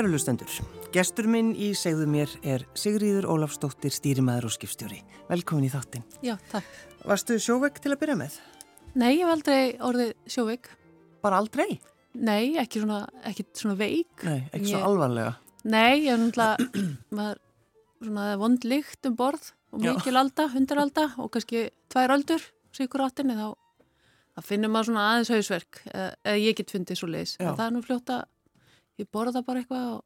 Kæru lustendur, gestur minn í segðu mér er Sigríður Ólafsdóttir, stýrimæður og skipstjóri. Velkomin í þáttinn. Já, takk. Varstu sjóveik til að byrja með? Nei, ég hef aldrei orðið sjóveik. Bara aldrei? Nei, ekki svona, ekki svona veik. Nei, ekki Ég- svo alvarlega. Nei, ég hef náttúrulega, maður svona vond lykt um borð og Já. mikil alda, hundaralda og kannski tvær aldur, sigur áttinni, þá, finnur maður svona aðeins hausverk, eða, eða ég get fundið svo leiðis. Já. Það er nú fljóta, ég borða bara eitthvað og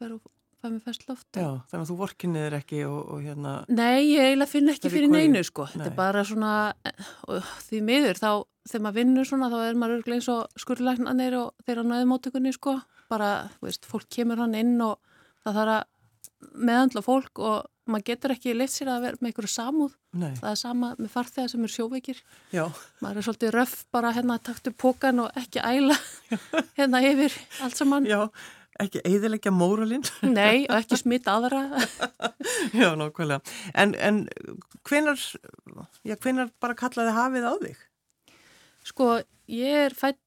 fer og fæ mér fest loft. Já, þannig að þú vorkinnið er ekki og, og hérna... Nei, ég eiginlega finn ekki fyrir neinu sko. Þetta Nei. er bara svona, eh, því miður þá, þegar maður vinnur svona, þá er maður örglega eins og skurðlæknarnir og þeirra næðumóttökunni sko. Bara, veist, fólk kemur hann inn og það þarf að meðhandla fólk og maður getur ekki leitt sér að vera með einhverju samúð. Nei, Það er sama með farþegar sem er sjóveikir. já, Maður er svolítið röff bara hérna taktu pókan og ekki æla hérna yfir allt saman. já, ekki eiðilegja móralinn. Nei, og ekki smita aðra. já, nákvæmlega. En, en hvenar, já, hvenar bara kallaði hafið á þig? Sko, ég er fætt,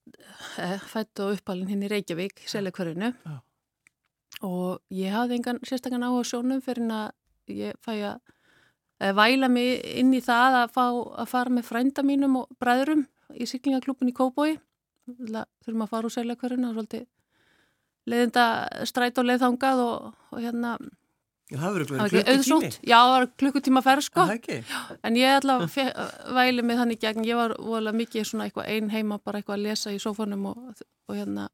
eh, fætt og uppalinn hinn í Reykjavík, seljakverfinu Já. Og ég hafði engan sérstakann á sjónum fyrir en að ég fæ að væla mig inn í það að, fá, að fara með frænda mínum og bræðurum í syklingaklubin í Kóbói. Þurfum að fara úr seljakverfinu og svolítið leiðinda stræt og leiðþangað og, og hérna, Já, það verður klukkutími. Já, það var klukkutíma ferð sko. En ég fe- væli mig þannig gegn, ég var voðalega mikið svona eitthvað ein heima, bara eitthvað að lesa í sófanum og, og hérna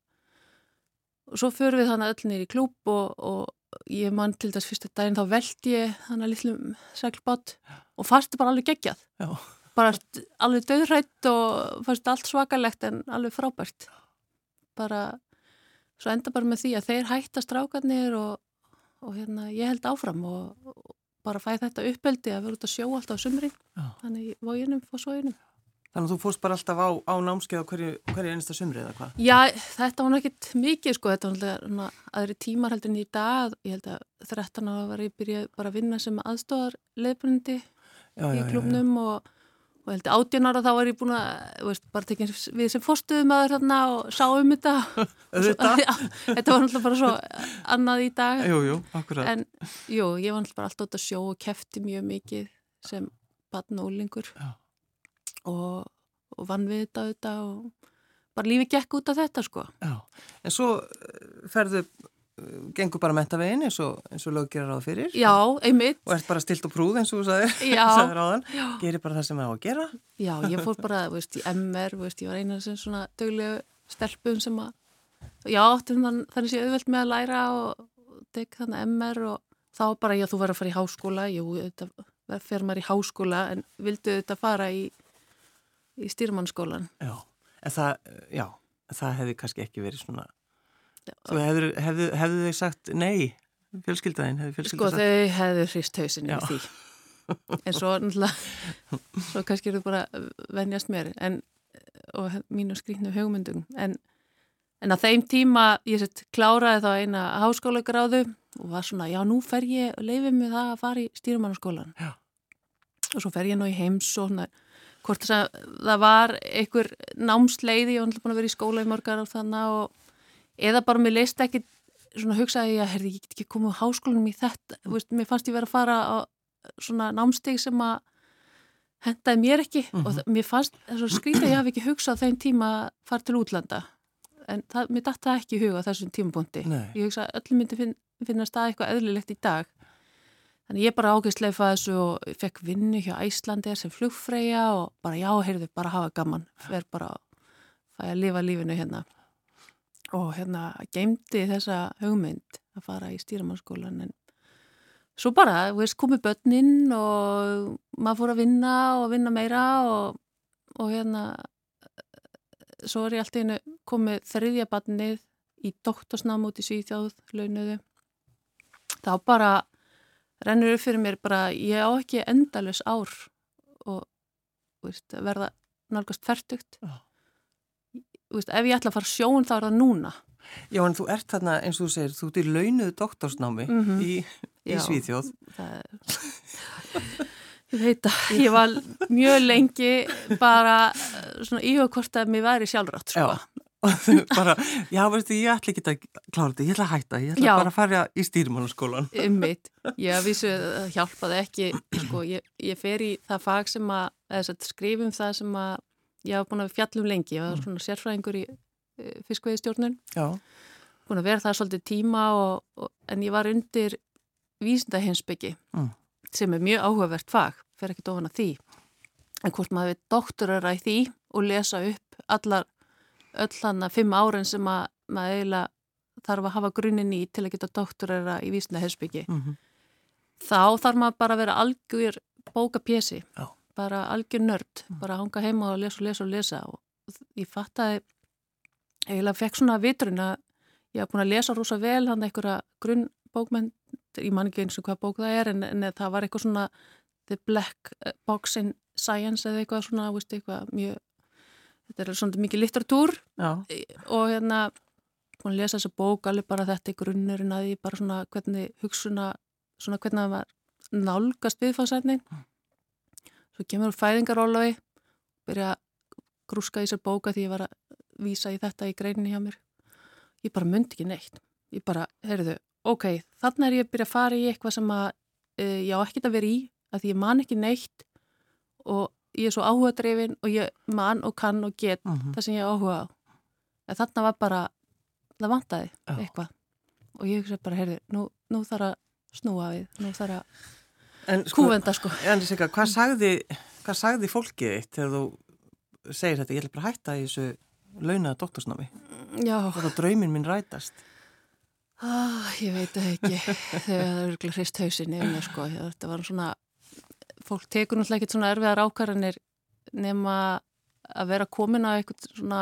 og svo förum við þannig öll nýri klúb og, og ég mann til þess fyrstu daginn þá veldi ég þannig að litlum seglbátt og fannst bara alveg geggjað. Já, bara alveg döðrætt og fannst allt svakalegt en alveg frábært. Bara svo enda bara með því að þeir hætta strákarnir og, og hérna ég held áfram og, og bara fæ þetta uppeldi að vera út að sjó alltaf á sumrin. Já. þannig í vóginum og svoginum þannig að þú fórst bara alltaf á, á námskeið á hverju, hverju einasta sumri eða hvað? Já, þetta var náttúrulega ekkert mikið sko, þetta var náttúrulega aðri tímar heldur en í dag, ég held að 13 ára var ég byrjað bara að vinna sem aðstofar leifbrundi Já, í klubnum og, og held að 18 ára þá var ég búin að, veist, bara tekinn við sem fórstuðum aður þarna og sáum þetta. Já, þetta var náttúrulega bara svo annað í dag. Jú, jú, akkurat. En jú, ég var náttúrulega bara alltaf út að sjó og kefti mjög mikið sem batn og úlingur Já. Og, og vann við þetta auðvitað og bara lífi gekk út af þetta sko. Já, en svo eh, ferðu, eh, gengur bara mentavegin eins og, og löggerar á fyrir. Já, einmitt. Og ert bara stilt og prúð eins og þú sagðir, sagðir áðan. Gerir bara það sem það á að gera. Já, ég fór bara, veist, í MR, veist, ég var eina sem svona döglegu stelpum sem að, já, þann, þannig sé auðvelt með að læra og, tek þannig MR og þá bara, já, þú verður að fara í háskóla, jú, þetta fer maður í háskóla en vildu þetta fara í, í stýrmannskólan. Já, en það, já, það hefði kannski ekki verið svona, Já. þú hefðu, hefðu, hefðu þau sagt nei, fjölskyldaðin, hefðu Sko, fjölskyldaðin sagt, þau hefðu hrist hausinn Já. í því. En svo, náttúrulega, svo kannski eru bara að venjast mér en, og mínu skrýtnu hugmyndum. En, en á þeim tíma, ég sett, kláraði þá eina háskólagráðu og var svona, já, nú fer ég, leifið mig það að fara í stýrumannaskólan. Já. Og svo fer ég nú í heims og svona, hvort þess að það var einhver námsleiði, ég var náttúrulega búin að vera í skóla í mörgar og þannig og eða bara mér leist ekki svona hugsaði ég að herði, ég get ekki komið á háskólanum í þetta, veist, mér fannst ég vera að fara á svona námstig sem að hendaði mér ekki og það, mér fannst þess að skrýta ég hafi ekki hugsað þeim tíma að fara til útlanda. En það, mér datt það ekki huga þessum tímapunkti. Ég hugsa öllum myndi finn, finna stað eitthvað eðlilegt í dag þannig ég bara ágæðsleifa þessu og fekk vinnu hjá Æslandi sem flugfreyja og bara já, heyrðu, bara hafa gaman. Verð bara að lifa lífinu hérna. Og hérna geimdi þessa hugmynd að fara í stýramannskólan en svo bara, þú veist, komið börnin og maður fór að vinna og vinna meira og, og hérna svo er ég alltaf einu komið þriðja barnið í doktorsnám út í Svíþjóð launuðu þá bara rennur upp fyrir mér bara ég á ekki endalus ár og veist, verða nálgast færtugt ef ég ætla að fara sjón þá er það núna Já, en þú ert þarna, eins og þú segir, þú ert í launuðu doktorsnámi Mhm. í, í Já. Svíþjóð. það er ég veit að ég var mjög lengi bara eh, svona íhuga hvort að mér væri sjálfrátt sko. Já. og þau bara, já veistu, ég ætla ekki að klára þetta, ég ætla að hætta, ég ætla Já. bara að fara í stýrimannaskólan. Ummitt, ég vissu það hjálpaði ekki, sko, ég, ég fer í það fag sem að, að skrifum það sem að ég hafa búin að fjallum lengi, ég var svona sérfræðingur í fiskveiðistjórnun, Já, búin að vera það svolítið tíma og, og, en ég var undir vísindahinsbyggi Mm. sem er mjög áhugavert fag, fer ekki ofan að því, en hvort maður við doktorara í því og lesa upp allar, öll hann að fimm árin sem að maður eiginlega þarf að hafa grunin í til að geta doktorara í vísindahinsbyggi mm þá þarf maður bara að vera algjör bókapjesi, Já. bara algjör nörd, bara hanga heima og lesa og lesa og lesa og ég fattaði eiginlega fekk svona vitrun að ég haf búin að lesa rosa vel hann einhverja grunnbókmenn ég man ekki eins og hvað bók það er en, en það var eitthvað svona The Black Box in Science eða eitthvað svona, veist, eitthvað mjög þetta er svona mikið litteratúr já, og hérna búin að lesa þessa bók alveg bara þetta í grunnurinn að því bara svona hvernig hugssuna svona hvernig það var nálgast viðfáðsætni svo kemur úr fæðingarólafi byrja að grúska í sér bóka því ég var að vísa í þetta í greininni hjá mér. Ég bara myndi ekki neitt. Ég bara, heyrðu, ok þannig er ég að byrja að fara í eitthvað sem að uh, ég á ekkert að vera í að ég man ekki neitt. Og ég er svo áhuga dreifin og ég man og kann og get mm það sem ég áhuga á. En þarna var bara, það vantaði Já. eitthvað. Og ég hugsa bara, heyrði, nú, nú þarf að snúa við, nú þarf að en sko, kúvenda sko. en Sigga, hvað sagði, hvað sagði fólkið þitt þegar þú segir þetta, ég ætla bara að hætta í þessu launaða doktorsnámi, og drauminn minn rætast. ah, ég veit það ekki, þegar það er örgulega hrist hausin yfir mér sko. Þetta var svona, fólk tekur náttúrulega ekkert svona erfiðar ákvarðanir nema að vera komin á eitthvað svona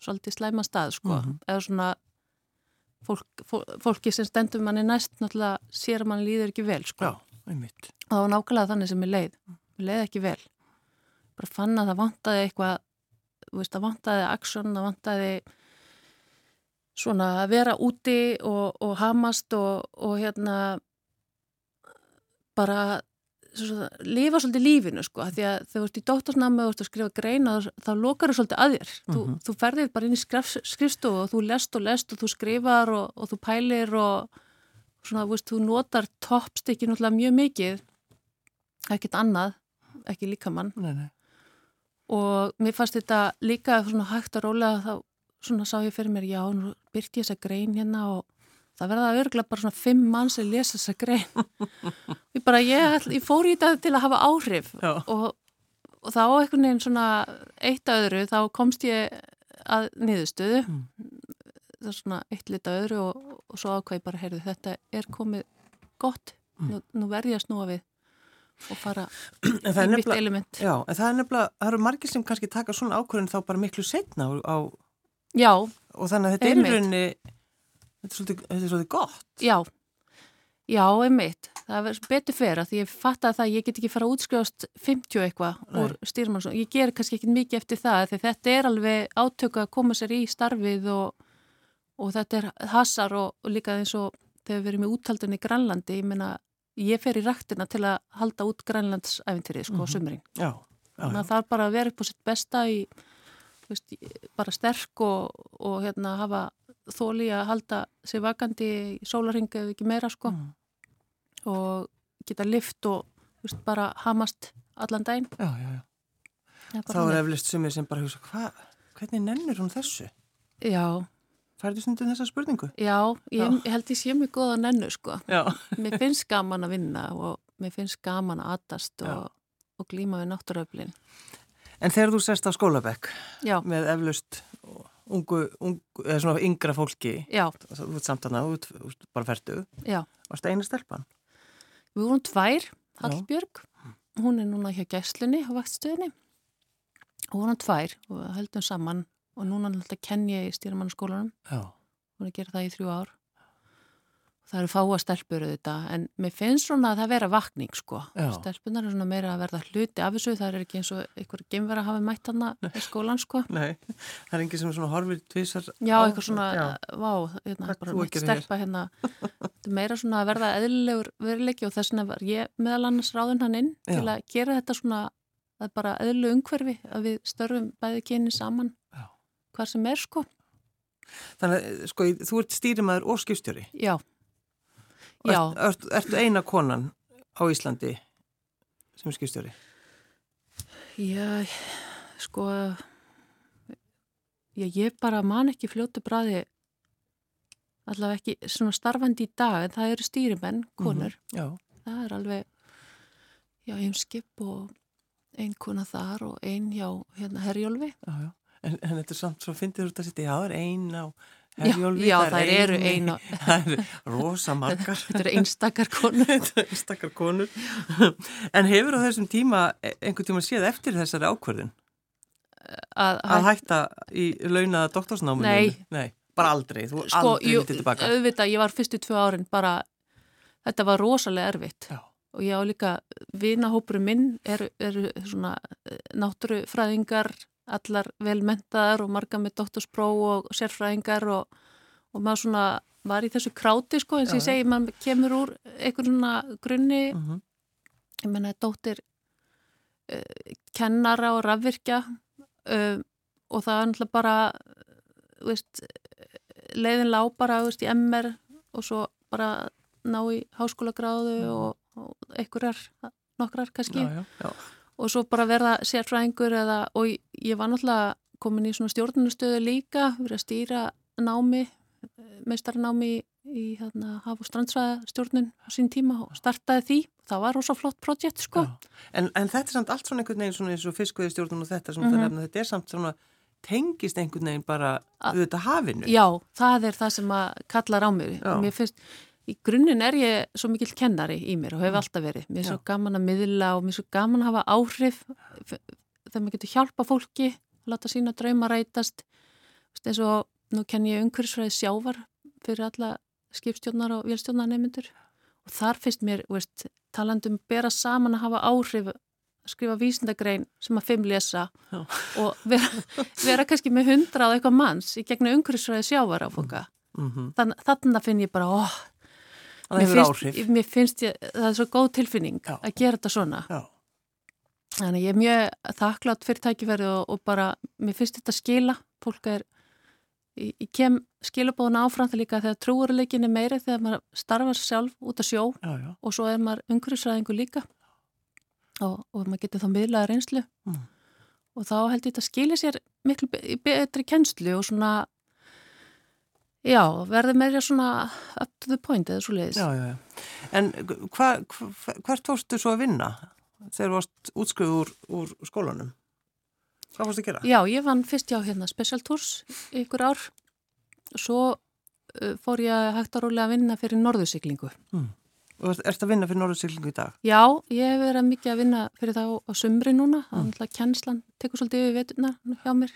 svolítið slæma stað sko. Mhm. Eða svona fólk, fólk, fólki sem stendur manni næst náttúrulega sér að mann líður ekki vel sko. Já, einmitt. það var nákvæmlega þannig sem ég leið ég leið ekki vel bara fann að það vantaði eitthvað veist, það vantaði aksjón, það vantaði svona að vera úti og, og hamast og, og hérna bara svona, lifa svolítið lífinu sko, af því að þegar þú ert í dóttorsnami og þú ert að skrifa greina þá lokar þú svolítið að þér þú, Mhm. þú ferðir bara inn í skrif, skrifstofu og þú lest og lest og þú skrifar og, og þú pælir og svona, veist, þú notar náttúrulega mjög mikið ekkert annað, ekki líka mann Nei, nei. og mér fannst þetta líka svona hægt að rólega þá svona sá ég fyrir mér, já, nú byrti ég þessa grein hérna og það verða örgulega bara svona fimm mann sem lesa þessa grein. Ég bara, ég, ég fór í þetta til að hafa áhrif og, og þá einhvern veginn svona eitt að öðru, þá komst ég að niðurstöðu. Mm. það er svona eitt lit að öðru og, og svo ákveði bara, heyrðu, þetta er komið gott, nú, nú verði ég að snúa við og fara nefnilega, element. Já, en það er nefnilega, það eru margir sem kannski taka svona ákvörðin þá bara miklu setna á, á Já, og þannig að þetta er í rauninni, þetta er svolítið, þetta er svolítið gott. Já, já, einmitt. Það verður betur fyrir að ég fatt að það, ég get ekki fara að útskrifast 50 eitthvað úr stýrmannsson. Ég ger kannski ekki mikið eftir það því þetta er alveg átöku að koma sér í starfið og, og þetta er hasar og, og líka eins og þegar við erum í úthaldunni í Grænlandi, ég meina, ég fer í ræktina til að halda út Grænlandsæfintýrið sko á Mhm. sumrin. Já, já, Þannig að það er bara að vera upp á sitt besta í, veist, bara sterk og, og hérna hafa þóli að halda sig vakandi í sólarhinga eða ekki meira sko Mm. og geta lift og veist, bara hamast allan daginn. Já, já, já. Þá er eflust sumir sem bara hugsa, hvað, hvernig nennir hún þessu? Já, Færðu stundum þessa spurningu? já, ég, Já. ég held ég sé mjög góða nennu sko. Já. Mér finnst gaman að vinna og mér finnst gaman að atast og, og glíma við náttúröflin. En þegar þú sest á skólabekk Já, með eflust ungu, ungu, eða svona yngra fólki, samtana, þú ert- þú ert bara já. varst eina stelpan? Við vorum tvær, Hallbjörg, hún er núna hjá gæslunni á vaktstöðinni og vorum tvær og við höldum saman og núna náttúrulega kenn ég í stýramannaskólanum, Já. hún er að gera það í þrjú ár. Það eru fáa stelpur auðvitað, en mér finnst svona að það vera vakning sko. Já. Stelpunar er svona meira að verða hluti af þessu, það er ekki eins og einhver gemver að hafa mætt hana í skólan sko. Nei, það er enginn sem svona horfir tvisar Já, eitthvað svona, Já, vá, hérna, bara hér? stelpa hérna, þetta er meira svona að verða eðlilegur veruleiki og þess vegna var ég meðal annars ráðun hann inn Já. til að gera þetta svona, það er bara eðlileg umhverfi að við störfum bæði kyni saman, Já. hvað sem er sko. Þannig að sko, þú ert stýrimæður og skipstjóri. Já. Já. Ert, ert, ertu eina konan á Íslandi sem skipstjóri? Já, sko, já, ég bara man ekki fljótu bræði allavega ekki svona starfandi í dag en það eru stýrimenn, konur. Mm -hmm. Það er alveg, já, einn skip og einn kona þar og einn hjá hérna Herjólfi. Já, já. En, en þetta er samt svo fyndið þú ert að setja, já, er einn á Herjólfi. Já, já það eru eru rosa margar. Þetta eru einstakar konur. Einstakar konur. En hefur á þessum tíma einhvern tíma séð eftir þessari ákvörðin? Að, að hætta í launaða doktorsnáminu? Nei. Nei, bara aldrei. Þú sko, aldrei jú, vitið tilbaka. Auðvitað, ég var fyrstu tvö árin bara, þetta var rosalega erfitt. Já. Og ég á líka, vinahópurum minn eru er svona náttúrufræðingar, allar velmentaðar og marga með doktorspróf og sérfræðingar og, og maður svona var í þessu kráti sko, eins og ég segi, maður kemur úr einhvern svona grunni, Mm -hmm. ég menna, dóttir uh, kennara og rafvirkja uh, og það er náttúrulega bara, veist, leiðin lág bara, veist, í MR og svo bara ná í háskólagráðu Mhm. og, og einhverjar, nokkrar kannski Já, já, já. og svo bara verða sérfræðingur eða, og ég var náttúrulega komin í svona stjórnunastöðu líka, verið að stýra námi, meistarnámi í, í hérna, haf- og strandsræðastjórnun á sín tíma og startaði því. Það var rosa flott projekt, sko. En, en þetta er samt allt svona einhvern veginn svona eins og fiskveðistjórnun og þetta sem Mhm. það nefna, þetta er samt svona tengist einhvern veginn bara auðvitað hafinu. Já, það er það sem að kallar á mig. Já. Mér finnst, í grunninn er ég svo mikill kennari í mér og hef Mm. alltaf verið. Mér er svo gaman að miðla og mér er svo gaman að hafa áhrif þegar maður getur hjálpa fólki, láta sína drauma rætast. Eins og nú kenn ég umhverfisfræði sjávar fyrir alla skipstjórnar og vélstjórnar nefnendur og þar finnst mér, veist, talandum bera saman að hafa áhrif að skrifa vísindagrein sem að fimm lesa Já. og vera, vera kannski með hundra á eitthvað manns í gegnum umhverfisfræði sjávar á fólka. Mm -hmm. Þann, þannig finn ég bara, óh, mér finnst, mér finnst ég, það er svo góð tilfinning Já. að gera þetta svona. Já. Þannig ég er mjög þakklátt fyrir tækifæri og, og bara, mér finnst þetta skila, fólk er, ég, ég kem skilabóðuna áfram það líka þegar trúurleikin er meiri þegar maður starfar sjálf út að sjó Já, já. og svo er maður umhverfisræðingu líka og, og maður getur þá miðlaða reynslu Mm. og þá held ég þetta skilir sér miklu be- betri kennslu og svona já, verður meira svona up to the point eða svo leiðis. Já, já, já. En hva, hva, hvert fórstu svo að vinna þegar þú varst útskrifuð úr, úr skólanum? Hvað fórstu að gera? Já, ég vann fyrst hjá hérna Special Tours í ykkur ár svo uh, fór ég hægt að rólega að vinna fyrir norðusiklingu. Og ert, ert að vinna fyrir Norðursiglingu í dag? Já, ég hef verið mikið að vinna fyrir þá á sumri núna, það er náttúrulega kennslan tekur svolítið yfir veturna hjá mér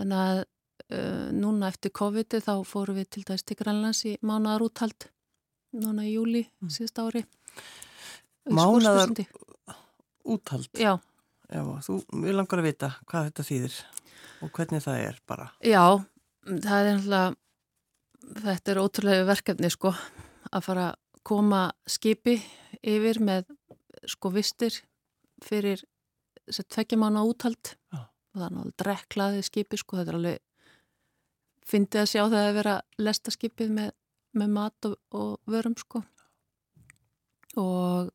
þannig að uh, núna eftir COVID þá fórum við til dæs til Grænlands í mánuðar úthald núna í júli Mm. síðust ári Mánaðar-. Úthald? Já, Já, þú vil langar að vita hvað þetta þýðir og hvernig það er bara. já, það er náttúrulega þetta er ótrúlega verkefni sko að fara að koma skipi yfir með sko vistir fyrir þess að tvekja mánu úthald Já. og það er náttúrulega drekklaði skipi sko þetta er alveg fyndið að sjá það að vera lesta skipið með, með mat og, og vörum sko og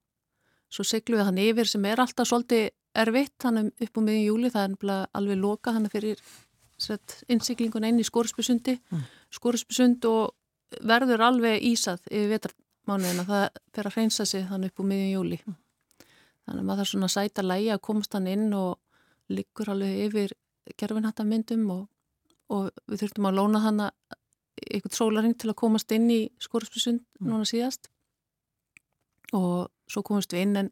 svo seglum við hann yfir sem er alltaf svolítið erfitt hann upp á miðjum júli það er alveg loka hann fyrir innsiklingun einn í Skórisbyssundi Mm. Skórisbysund og verður alveg ísað yfir vetarmánuðina það fer að hreinsa sig þannig upp á miðjum júli þannig að maður þarf svona sæta lægi að komast hann inn og liggur alveg yfir gerfinhattamyndum og, og við þurftum að lóna hann eitthvað sólaring til að komast inn í Skórisbysund Mm. núna síðast og svo komast við inn en,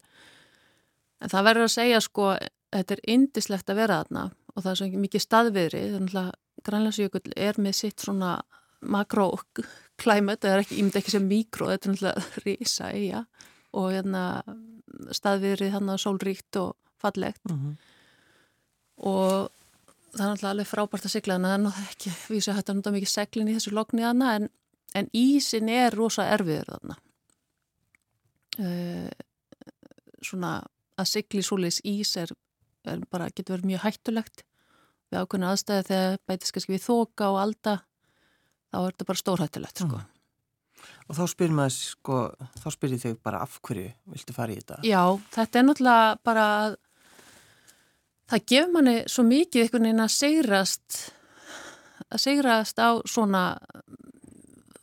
en það verður að segja sko þetta er indislegt að vera þarna og það er svo mikið staðviðri þannig að Grænlandsjökull er með sitt svona makro-climate, það er ekki, ég myndi ekki sem mikro, þetta er náttúrulega risa eiga og hérna staðviðrið hann að sólríkt og fallegt Mm -hmm. og það er náttúrulega alveg frábært að sigla en það er náttúrulega ekki, við séum að nota mikið seglin í þessu lokni þarna en, en ísin er rosa erfiður þarna uh, svona að sigli svoleiðis ís er, er bara, getur verið mjög hættulegt við ákveðinu aðstæði þegar bætist kannski við þoka og alda þá er þetta bara stórhættilegt sko. Mm. Og þá spyr maður sko, þá spyr ég þau bara af hverju viltu fara í þetta? Já, þetta er náttúrulega bara það gefur manni svo mikið einhvern veginn að segrast að segrast á svona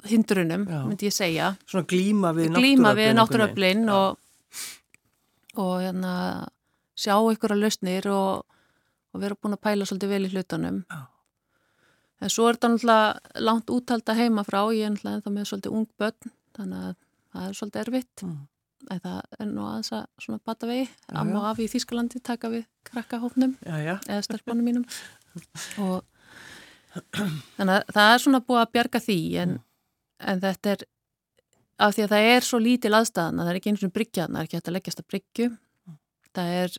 hindrunum, Já. myndi ég segja. Svona glíma við náttúröflin Glíma við náttúröflin og, og hérna sjá ykkur að lausnir og, og vera búin að pæla svolítið vel í hlutunum. Já. en svo er þetta náttúrulega langt úttalda heima frá, ég er náttúrulega ennþá með svolítið ung börn, þannig að það er svolítið erfitt. Mm. en það er nú aðeins að svona bata vegi amma og afi í Þýskalandi taka við krakkahófnum eða sterkbónum mínum. Og þannig að það er svona búið að bjarga því en mm en þetta er af því að það er svo lítil aðstæðan að það er ekki eins og bryggjaðan, það er ekki hægt að leggjast að bryggju. Það er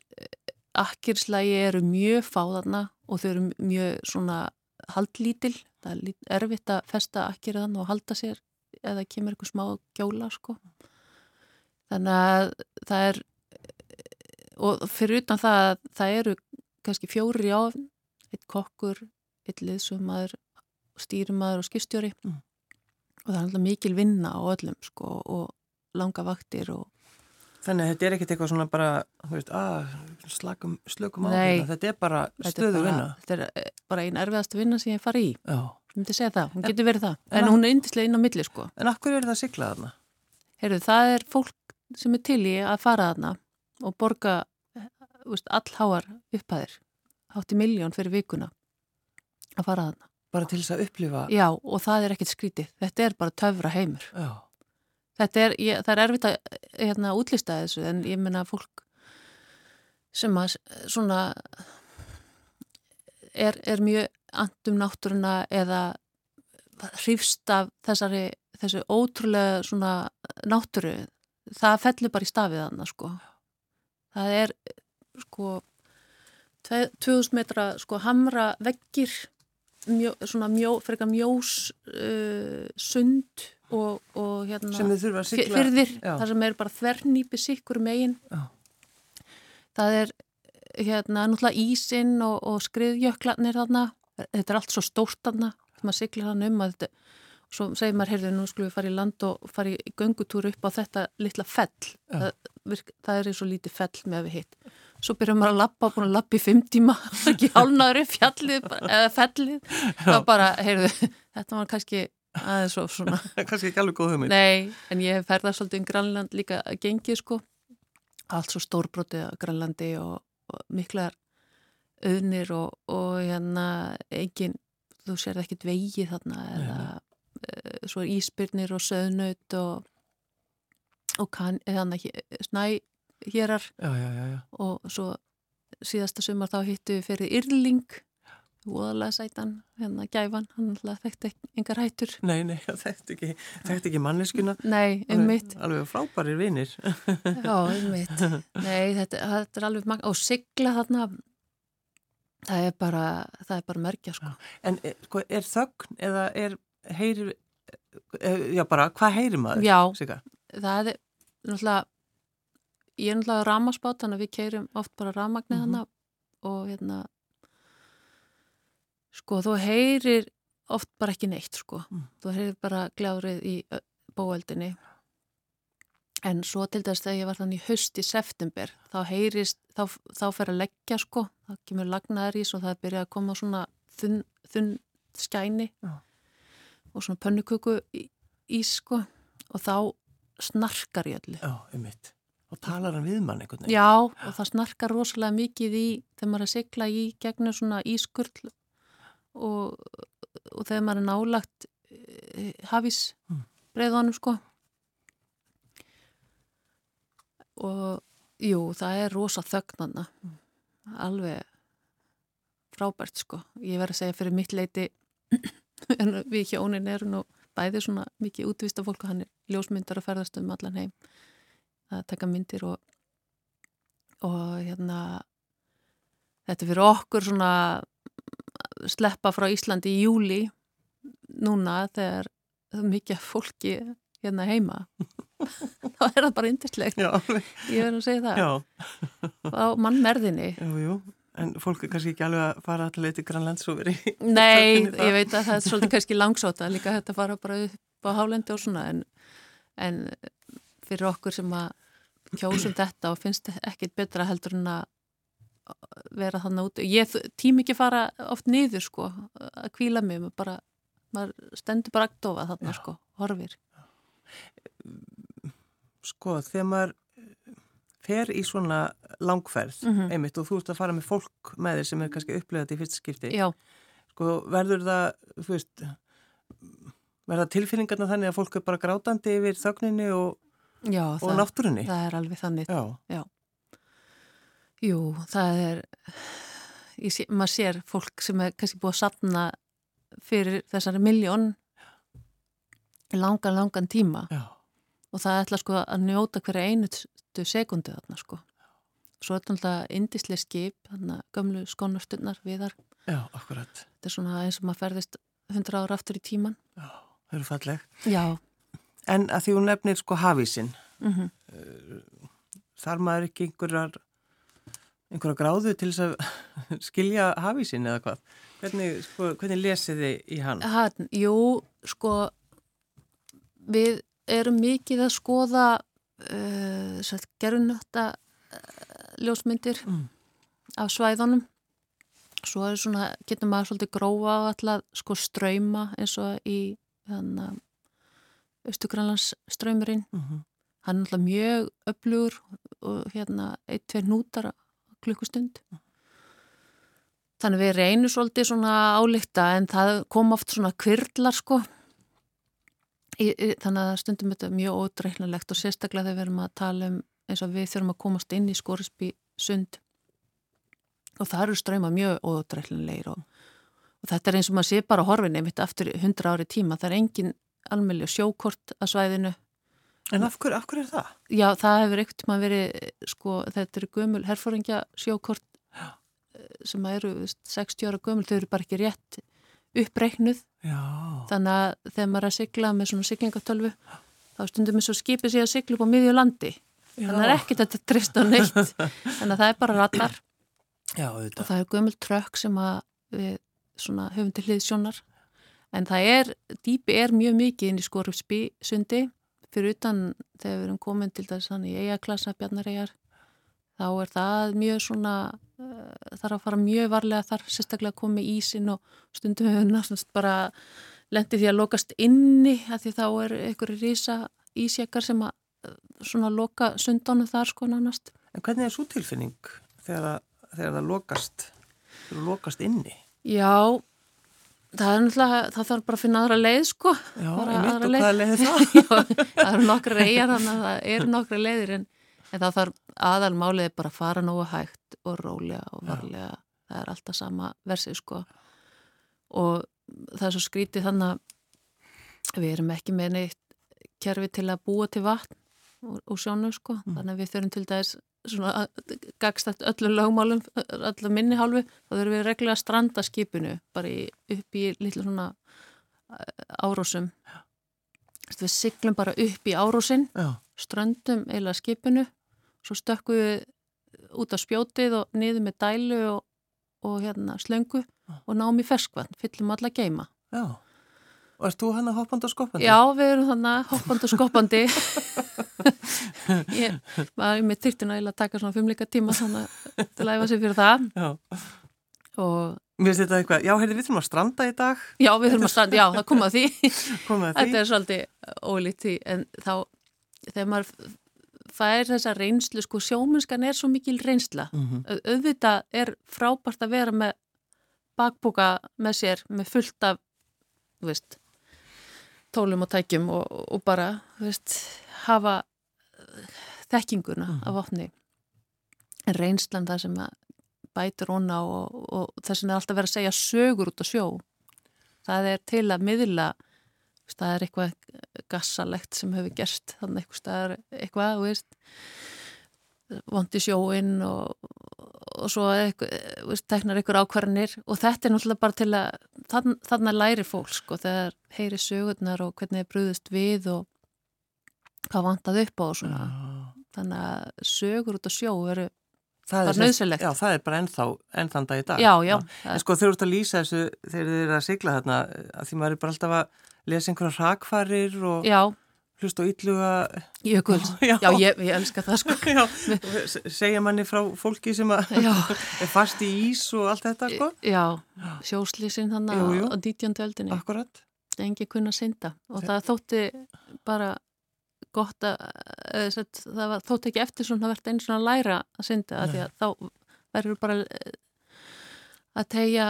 akkirslægi eru mjög fáðarna og þau eru mjög svona haldlítil, það er erfitt að festa akkirðan og halda sér eða kemur eitthvað smá gjóla sko. Þannig að það er og fyrir utan það að það eru kannski fjóri á eitt kokkur, eitt liðsummaður stýrumadur og skistjóri mm og það er alltaf mikil vinna á öllum sko og langa vaktir og Þannig að þetta er ekkert eitthvað svona bara veist, að, slakum, slökum á þetta, er bara stöðu bara, vinna. Þetta er eh, bara einn erfiðast vinna sem ég fari í. Já. Ég myndi segja það, hún en, getur verið það. En, en hún er yndislega inn á milli sko. En akkur er það siglað þarna? Heyrðu, það er fólk sem er til í að fara þarna og borga veist, allháar upphæðir, hátti miljón fyrir vikuna að fara þarna. Bara til þess að upplifa? Já, og það er ekkert skrítið. Þetta er bara töfra heimur. Já. Þetta er, ég, það er erfitt að hérna, útlista þessu, en ég menna fólk sem að svona er, er mjög andum náttúruna eða hrýfst af þessari, þessu ótrúlega svona náttúru, það fellur bara í stafið þannig, sko. Það er, sko, 2000 metra, sko, hamra veggir mjó, svona mjó, frekar mjós uh, sund og, og hérna fyrðir, þar sem er bara þvernýpi sikkur megin. Já. það er hérna náttúrulega ísinn og, og skriðjöklarnir þarna. Þetta er allt svo stórt þarna maður siglir hann um að þetta svo segir maður, heyrðu, nú skulum við fara í land og fara í göngutúru upp á þetta litla fell. Það, það er eins og lítið fell með við hitt svo byrjar maður að lappa, búin að lappa í fimm tíma. Ekki hálnaður í fjallið eða fellið, þá bara heyrðu, þetta var kannski aðeins svo svona. Kannski ekki alveg góð hugmynd. Nei, en ég ferða svolítið um Grænland líka að gengi sko, allt svo stórbrotið á Grænlandi og, og miklar auðnir og, og hérna eigin, þú sér ekki dveigi þarna eða e, svo íspyrnir og söðnaut og og kann, eða snæ hérar. Já, já, og svo síðasta sumar þá hittu við fyrir Írling óðalega sætan, hérna gæfan. Hann þekkti engar hættur. Nei, nei, þekkti ekki, ekki manneskuna Nei, um mitt Alveg frábærir vinir. Já, um mitt Nei, þetta, þetta er alveg magna og sigla þarna það er bara, það er bara merkja sko. En er, eh, sko, er þögn eða er heyri eh, já bara, hvað heyri maður? Já, Siga? það er náttúrulega ég er náttúrulega ramaspát þannig að við keirum oft bara ramagnir mm -hmm. og hérna sko þú heyrir oft bara ekki neitt sko mm. þú heyrir bara gljáðrið í bóeldinni en svo til þess að ég var þannig höst í september þá heyrist, þá, þá fer að leggja sko, þá kemur lagnaður í og það byrja að koma svona þunn, þunn skæni ja. og svona pönnuköku í, í sko og þá snarkar ég allir Já, um mitt og talar hann við mann einhvern veginn. Já, og það snarkar rosalega mikið í þegar maður er að sigla í gegnum svona ískurl og, og þegar maður er nálagt e, hafís mm. breiðanum sko og jú, það er rosa þögnanna mm. alveg frábært sko ég verði að segja fyrir mitt leiti en við hjónin erum nú bæði svona mikið útvista fólk og hann er ljósmyndar að ferðast um allan heim að taka myndir og, og hérna þetta fyrir okkur svona sleppa frá Íslandi í júli núna þegar það er mikið fólki hérna heima. Þá er það bara yndislegt. Ég verður að segja það. Á mannmerðinni. En fólk er kannski ekki alveg að fara allir leiti grannlands og verið í Nei, ég veit að það er svolítið kannski langsóta líka þetta fara bara upp á hálendi og svona en, en fyrir okkur sem að kjósum þetta og finnst ekkit betra heldur en að vera þannig út. Ég tím ekki fara oft niður sko að kvíla mig, maður bara maður stendur bara aktofa þarna Já. sko, horfir. Sko, þegar maður eh, fer í svona langferð, Mhm. einmitt, og þú ert að fara með fólk með þér sem er kannski upplegað í fyrsta skipti, Já, sko, verður það, þú veist, verða tilfinningarna þannig að fólk er bara grátandi yfir þögninni og, já, og það, náttúrunni? það er alveg þannig. Já, Jú, það er, sé, maður sér fólk sem er kannski búið að sapna fyrir þessari miljón langan, langan tíma já, og það ætla sko að njóta hverja einustu sekundu þarna sko. Svo er þetta alltaf indislega skip, þannig að gömlu skonastunnar viðar. já, akkurat. Þetta er svona eins og maður ferðist 100 ára aftur í tíman. Já, þau eru falleg. Já. En að því hún nefnir sko hafísinn, Mm þar maður ekki einhverjar, einhverja gráðu til þess að skilja hafísinn eða hvað? Hvernig, sko, hvernig lesið þið í hann? Hann, jú, sko, við erum mikið að skoða uh, gerunötta uh, ljósmyndir Mm. af svæðunum. Svo svona, getur maður svolítið grófa á alltaf sko ströyma eins og í þannig að Östugrænlands ströymurinn. Mm -hmm. Hann er alltaf mjög öflugur og hérna eitt, tveir nútar klukkustund. Þannig við reynum svolítið svona álíkta en það kom oft svona kvirlar sko. Í, í, þannig að stundum þetta er mjög ódreiknilegt og sérstaklega þegar við erum að tala um eins og við þurfum að komast inn í Skorisby sund og það eru ströyma mjög ódreiknilegir og, og þetta er eins og maður sé bara horfin einmitt aftur 100 ári tíma. Það er engin almennlega sjókort að svæðinu. En af hverju, af hverju er það? Já, það hefur ekkert maður verið, sko, þetta eru gömul herfóringja sjókort sem eru veist, 60 ára gömul, þau eru bara ekki rétt uppreiknuð, Já, þannig að þegar maður er að sigla með svona siglingatölvu, þá stundum eins og skipið sig að sigla upp á miðju landi, þannig að það er ekkert að þetta trist á neitt, þannig að það er bara ratar já, og auðvitað. það er gömul trökk sem við svona höfum til hliðsjónar, en það er, dýpi er mjög mikið inn í skorupsby sundi, fyrir utan þegar við erum komin til þess að í eigaklassa bjarnaregar þá er það mjög svona uh, þarf að fara mjög varlega þar sérstaklega að koma í ísin og stundum við náttúrulega bara lendi því að lokast inni að því þá er einhverju rísa ísjekar sem að uh, svona loka sundónu þar sko nánast En hvernig er svo tilfinning þegar þegar það lokast, þegar það lokast inni? Já, það er náttúrulega það þarf bara að finna aðra leið sko. Já, Bara ég aðra og leið. það? Já, það eru nokkra reyjar þannig að það eru nokkra leiðir en, en það þarf aðalmálið er bara að fara nógu hægt og rólega og varlega. Það er alltaf sama versið sko. Og það er svo skrítið þannig að við erum ekki með neitt kerfi til að búa til vatn úr, úr sjónu sko. Þannig að við þurfum til dæs svona gagstætt öllu lögmálum öllu minni hálfu, þá þurfum við reglulega að stranda skipinu bara í, upp í litlu svona eh, árósum við siglum bara upp í árósin Já, ströndum eila skipinu svo stökkum við út á spjótið og niður með dælu og, og hérna slöngu og náum í ferskvann, fyllum alla geima. Já. Og erst þú hann að hoppandi og skoppandi? Já, við erum þannig hoppandi og skoppandi ég var með tyrtina að taka svona fimmleika tíma þannig til að æfa sig fyrir það Já. og Mér finnst þetta eitthvað, já, heyrði, við þurfum að stranda í dag, já, við þurfum að standa, já, það kom að því komið að Þetta því. er svolítið ólíkt því en þá, þegar maður fær þessa reynslu, sko, sjómennskan er svo mikil reynsla. Mm -hmm. Auðvitað er frábært að vera með bakbúka með sér, með fullt af, þú veist, tólum og tækjum og, og bara, veist, hafa eh, þekkinguna Mhm. af opni. En reynslan það sem að bætir hona og, og þess vegna er alltaf verið að segja sögur út á sjó. Það er til að miðla það er eitthvað gassalegt sem hefur gerst þannig eitthvað staðar eitthvað, þú veist vondi sjóin og, og svo veist, teknar eitthvað ákvarðanir og þetta er náttúrulega bara til að þann, þannig læri fólk, sko, þegar heyri sögurnar og hvernig er brúðist við og hvað vantað upp á og svona þannig að sögur út á sjó eru það er nöðsilegt. Já, það er bara ennþá, ennþann dag í dag. Já, já. En sko þeir eru út að lýsa þessu þegar þeir eru að sigla þarna, að því maður er bara alltaf að lesa einhverja rakfarir og Já, hlusta á ítluga, jökuls. Já. Já, ég, ég elska það sko. já, og segja manni frá fólki sem er fast í ís og allt þetta, sko. Já, Jú, jú. á 19. öldinni. Akkurat. engi kunna synda og það þótti bara gott að sett, það var, þótti ekki eftir svona að verða einu svona læra að synda að því að þá verður bara eh, að tegja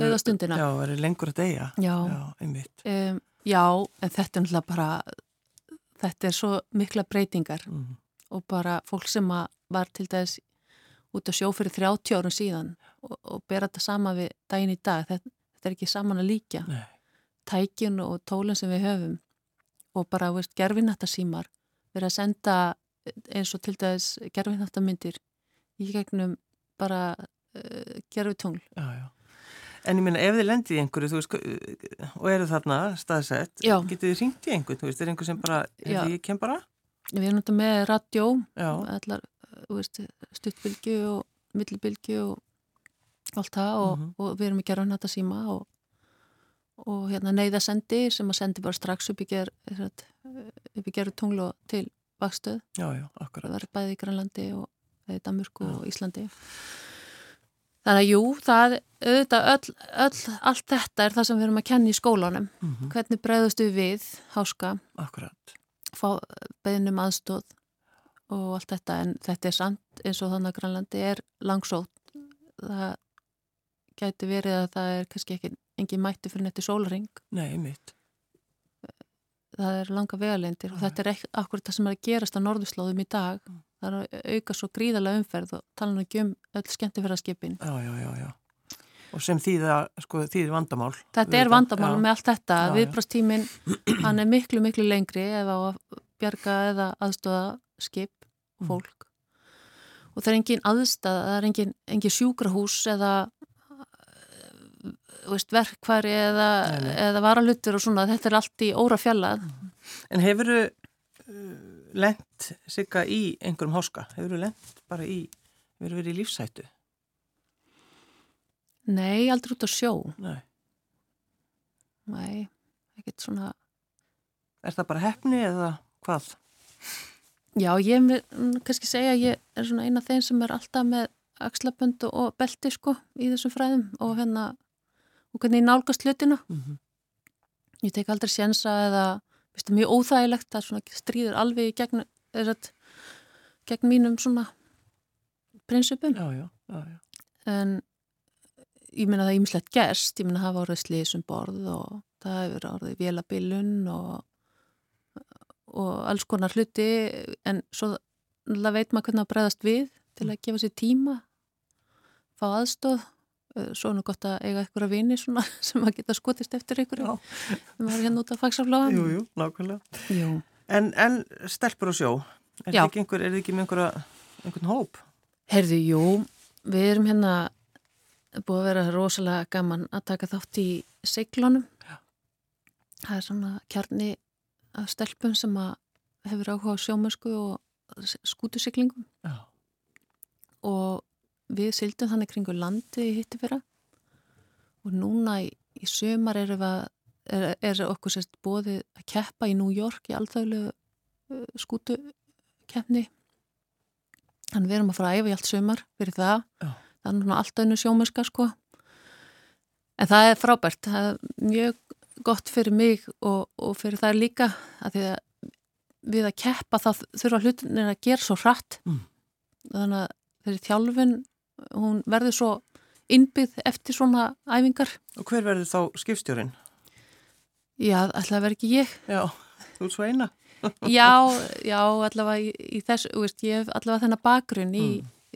dauða stundina Já, verið lengur að já, Já, einmitt. um, já, en þetta er náttúrulega bara þetta er svo mikla breytingar Mm. og bara fólk sem var til dæs út að sjó fyrir 30 árum síðan og, og bera þetta sama við daginn í dag þetta, þetta er ekki saman að líka Nei. tækin og tólinn sem við höfum og bara, gerfinættasímar verið að senda eins og til dæs gerfinættamyndir í gegnum bara uh, gerfitungl. Já, já. En ég minna, ef þið lendið í einhverju, veist, og eru þarna staðsett, Já. getið þið ringt í einhvern, þú veist, er einhver sem bara, Já. hefði ég kem bara? Við erum þetta með radjó, Já, allar stuttbylgju og millibylgju og allt það og, Mhm. og við erum í gerfinættasíma og, og hérna neyðasendi sem að sendi bara strax upp í, ger, upp í gerfitungl og til vakstöð. já, já, akkurat. það var bæði í Grænlandi og Danmörku og Íslandi þannig að jú, það auðvitað öll, öll, allt þetta er það sem við erum að kenna í skólanum. Mm hvernig bregðustu við háska? Akkurat. fá beðnum aðstóð og allt þetta. En þetta er samt eins og þannig að Grænlandi er langsótt. Það gæti verið að það er kannski ekki engin mætti fyrir netti sólring. Nei, mitt. það er langa vegalendir og þetta er ekki akkur það sem er að gerast á norðurslóðum í dag það er að auka svo gríðarlega umferð og tala nú ekki um öll skemmtifæraskipin Já, já, já, já. Og sem þýða, sko, þýðir vandamál. þetta er vandamál með allt þetta Já, já. viðbrástímin, hann er miklu miklu lengri ef á að bjarga eða aðstóða skip Mm. og fólk og það er engin aðstæða, það er engin, engin sjúkrahús eða þú veist, verkværi eða, eða varalutur og svona, þetta er allt í óra fjallað En hefuru uh, lent sigga í einhverjum háska? Hefuru lent bara í, hefuru verið í lífsættu? Nei, aldrei út á sjó Nei. Nei, ekkert svona Er það bara hefni eða hvað? Já, ég vil kannski segja að ég er svona eina af þeim sem er alltaf með axlabönd og belti sko í þessum fræðum og hérna og hvernig ég nálgast hlutina. Mm -hmm. Ég tek aldrei sjensa eða veist, mjög óþægilegt að stríður alveg gegn, eða, gegn mínum svona prinsipum. Já, já, já. En ég minna það ímislegt gerst, ég minna það hafa orðið slísum borð og það hefur orðið vélabilun og og alls konar hluti en svo veit maður hvernig að bregðast við til að gefa sér tíma fá aðstóð svo er nú gott að eiga eitthvað vini svona, sem að geta skotist eftir ykkur Já. sem var hérna út af fagsafláðan Jú, jú, nákvæmlega. jú. En, en stelpur og sjó, er þið ekki, einhver, er ekki með einhverja, einhvern hóp? Herðu, jú, við erum hérna búið að vera rosalega gaman að taka þátt í seglunum Já. það er svona kjarni af stelpum sem að hefur áhuga á sjómösku og skútusiklingum Já. og við sildum þannig kringu landi í hitti fyrra og núna í, í sömar er, er, er okkur sérst bóðið að keppa í New York í alþjóðlu uh, skútukeppni. Þannig við erum að fara að æfa í allt sömar fyrir það. Já. það er núna alltaf einu sjómöska sko. En það er frábært. Það er mjög gott fyrir mig og, og fyrir það líka að því að við að keppa þá þurfa hlutinir að gera svo hratt. Mm. þannig að þeirri þjálfun hún verður svo innbyggð eftir svona æfingar Og hver verður þá skipstjórin? já, allavega verður ekki ég Já, þú ert svo eina. já, já, allavega í, í þess, veist, ég hef allavega þennan bakgrunn í,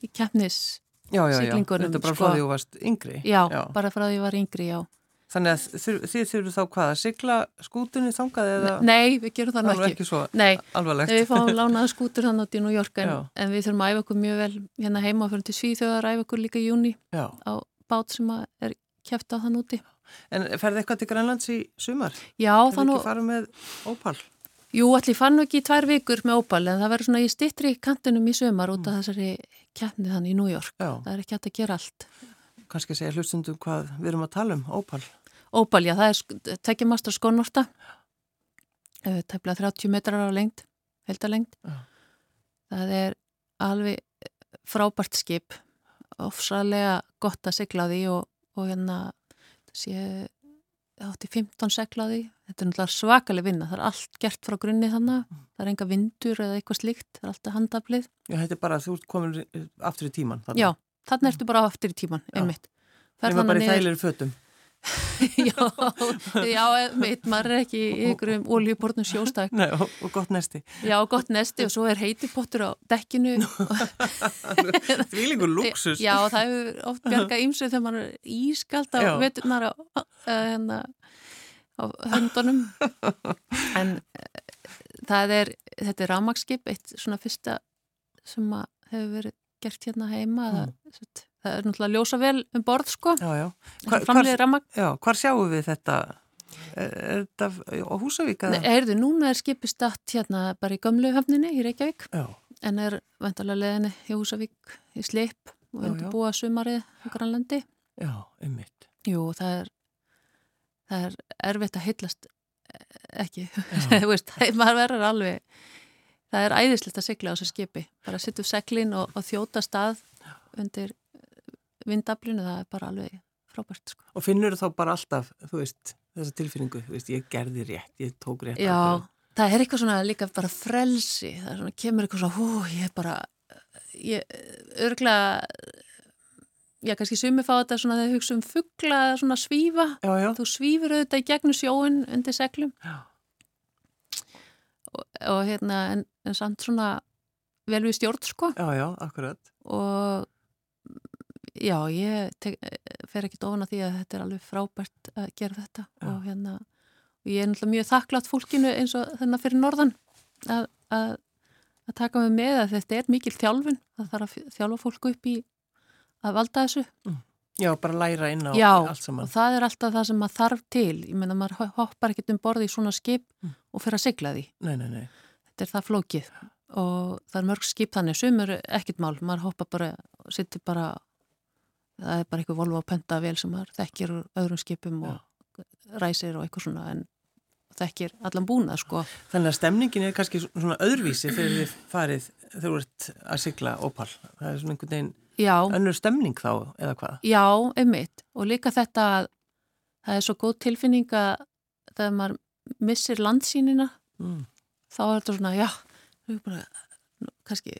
í keppnis Já, já, já. Þetta er bara sko. frá því þú varst yngri. já, bara frá því ég var yngri, já Þannig að þið þurfum þá hvað að sigla skútunni þangað eða nei, við gerum það nú ekki, ekki svo nei, alvarlegt? við fáum lánaða skútur þannig út í New York en, en við þurfum að æfa okkur mjög vel hérna heima fyrir til Svíþjóðar, æfa okkur líka í júni Já. á bát sem að er kæft á þann úti En ferði eitthvað til Grænlands í sumar? já, Hefur þannig, ekki farið með ópal? jú, allir fann nú ekki í tvær vikur með ópal en það verður svona í stittri kantinum í sömar út af þessari keppni þannig í New York. Já. Það er ekki hægt að gera allt. Kannski að segja hlustundum hvað við erum að tala um, ópal. Ópal, já, það er tekjumastur skónorta, tæplega 30 metrar á lengt, heldalengt. Já. Það er alveg frábært skip, ofsalega gott að segla því og, og hérna sé átti 15 segla því. Þetta er náttúrulega svakaleg vinna, það er allt gert frá grunni þannig, það er enga vindur eða eitthvað slíkt, það er alltaf handaflið. Já, þetta er bara að þú ert komin aftur í tíman. Þarna. Já, þannig ertu bara aftur í tíman, einmitt. Það er bara í þægilegri fötum. já, já, mitt, maður er ekki í ykkurum oljubortnum sjóstak. Nei, og, og gott nesti. Já, gott nesti og svo er heitipottur á dekkinu. Því líkur luxus. Já, það hefur oft bjargað ímsið þegar maður er ískalt á veturnar á, hérna, á höndunum. En það er, þetta er rámakskip, eitt svona fyrsta sem hefur verið gert hérna heima. Mm. Það, það er náttúrulega ljósa vel um borð sko. Já, já. Hvar, hvar, já, hvar sjáum við þetta? Er, er þetta á Húsavík? Nei, heyrðu, núna er skipið statt hérna bara í gömlu höfninni í Reykjavík. Já. en er vantarlega leðinni í Húsavík í Sleip og undir búa sumarið á Grænlandi. Já, einmitt. Jú, það er það er erfitt að heitlast ekki, þú veist, maður verður alveg það er æðislegt að sigla á þessu skipi. Bara að setja upp seglin og, og þjóta stað undir vindaflinu, það er bara alveg frábært sko. Og finnur þú þá bara alltaf, þú veist, þessa tilfinningu, þú veist, ég gerði rétt, ég tók rétt Já, ákveð. það er eitthvað svona líka bara frelsi, það er svona, kemur eitthvað svona, hú, ég er bara ég, örglega já, kannski sumi fá þetta svona þegar hugsa um fuggla, svona svífa já, já. þú svífur auðvitað í gegnum sjóin undir seglum og, og hérna en, en samt svona vel við stjórn, sko Já, já, akkurat og já, ég tek, fer ekki ofan að því að þetta er alveg frábært að gera þetta já. og hérna og ég er náttúrulega mjög þakklátt fólkinu eins og þennan fyrir norðan að, að, að taka mig með að þetta er mikil þjálfun, það þarf að þjálfa fólku upp í að valda þessu. Mm. Já, bara læra inn á já, allt saman. Já, og það er alltaf það sem maður þarf til. Ég menna, maður hoppar ekkert um borði í svona skip mm. og fyrir að sigla því. Nei, nei, nei. Þetta er það flókið. Og það er mörg skip þannig, sumur ekkert mál, maður hoppa bara, sittir bara það er bara eitthvað volva á pönta vel sem maður þekkir öðrum skipum og Já. ræsir og eitthvað svona en þekkir allan búnað sko. Þannig að stemningin er kannski svona öðruvísi þegar þið farið þegar þú ert að sigla ópal, það er svona einhvern veginn Já. önnur stemning þá eða hvað? Já, einmitt og líka þetta að það er svo góð tilfinning að þegar maður missir landsýnina mm. þá er þetta svona, já bara, kannski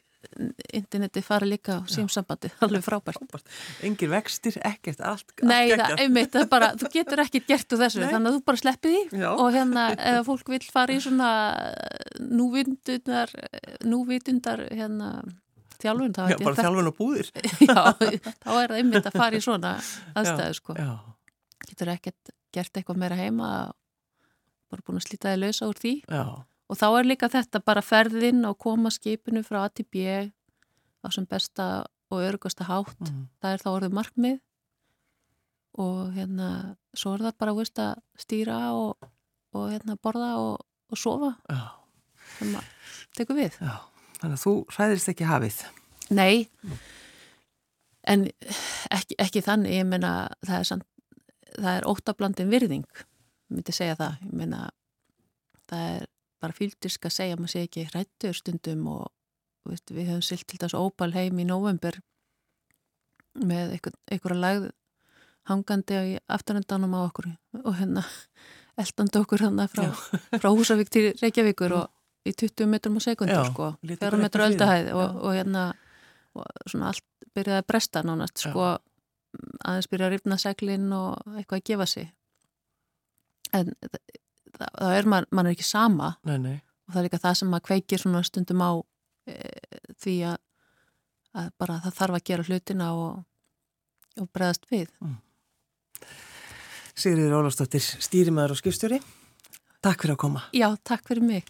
interneti fara líka á símsambandi alveg frábært. frábært. Engir vextir, ekkert, allt Nei, allt það, einmitt, það bara, þú getur ekkert gert úr þessu, Nei. þannig að þú bara sleppið því. Já. og hérna, ef fólk vil fara í svona núvitundar núvitundar hérna þjálfun, þá Já, bara þjálfun og búðir. Já, þá er það einmitt að fara í svona aðstæðu, sko. Já. Getur ekkert gert eitthvað meira heima bara búin að slíta þig lausa úr því. Já Og þá er líka þetta bara ferðinn og koma skipinu frá A til B á sem besta og örgasta hátt. Mm. Það er þá orðið markmið og hérna svo er það bara veist, að stýra og, og hérna, borða og, og sofa. Þannig að tekum við. Já. Þannig að þú hræðist ekki hafið. Nei, mm. en ekki, ekki þannig. Ég meina það er, það er óttablandin virðing, myndi segja það. Ég meina það er bara fylgdisk að segja að maður sé ekki hrættur stundum og veist, við höfum silt til þess ópal heim í november með einhverja lagð hangandi í afturöndanum á okkur og hérna eldandi okkur hérna frá, frá Húsavík til Reykjavíkur og í 20 metrum á sekundur sko, 4 metru öldahæð og, og hérna og svona allt byrjaði að bresta nánast sko aðeins byrjaði að rifna seglinn og eitthvað að gefa sig. En þá er mann man ekki sama nei, nei. og það er líka það sem maður kveikir svona stundum á e, því að, að bara það þarf að gera hlutina og, og bregðast við mm. Sigriður Ólafsdóttir, stýrimæður og skipstjóri Takk fyrir að koma Já, takk fyrir mig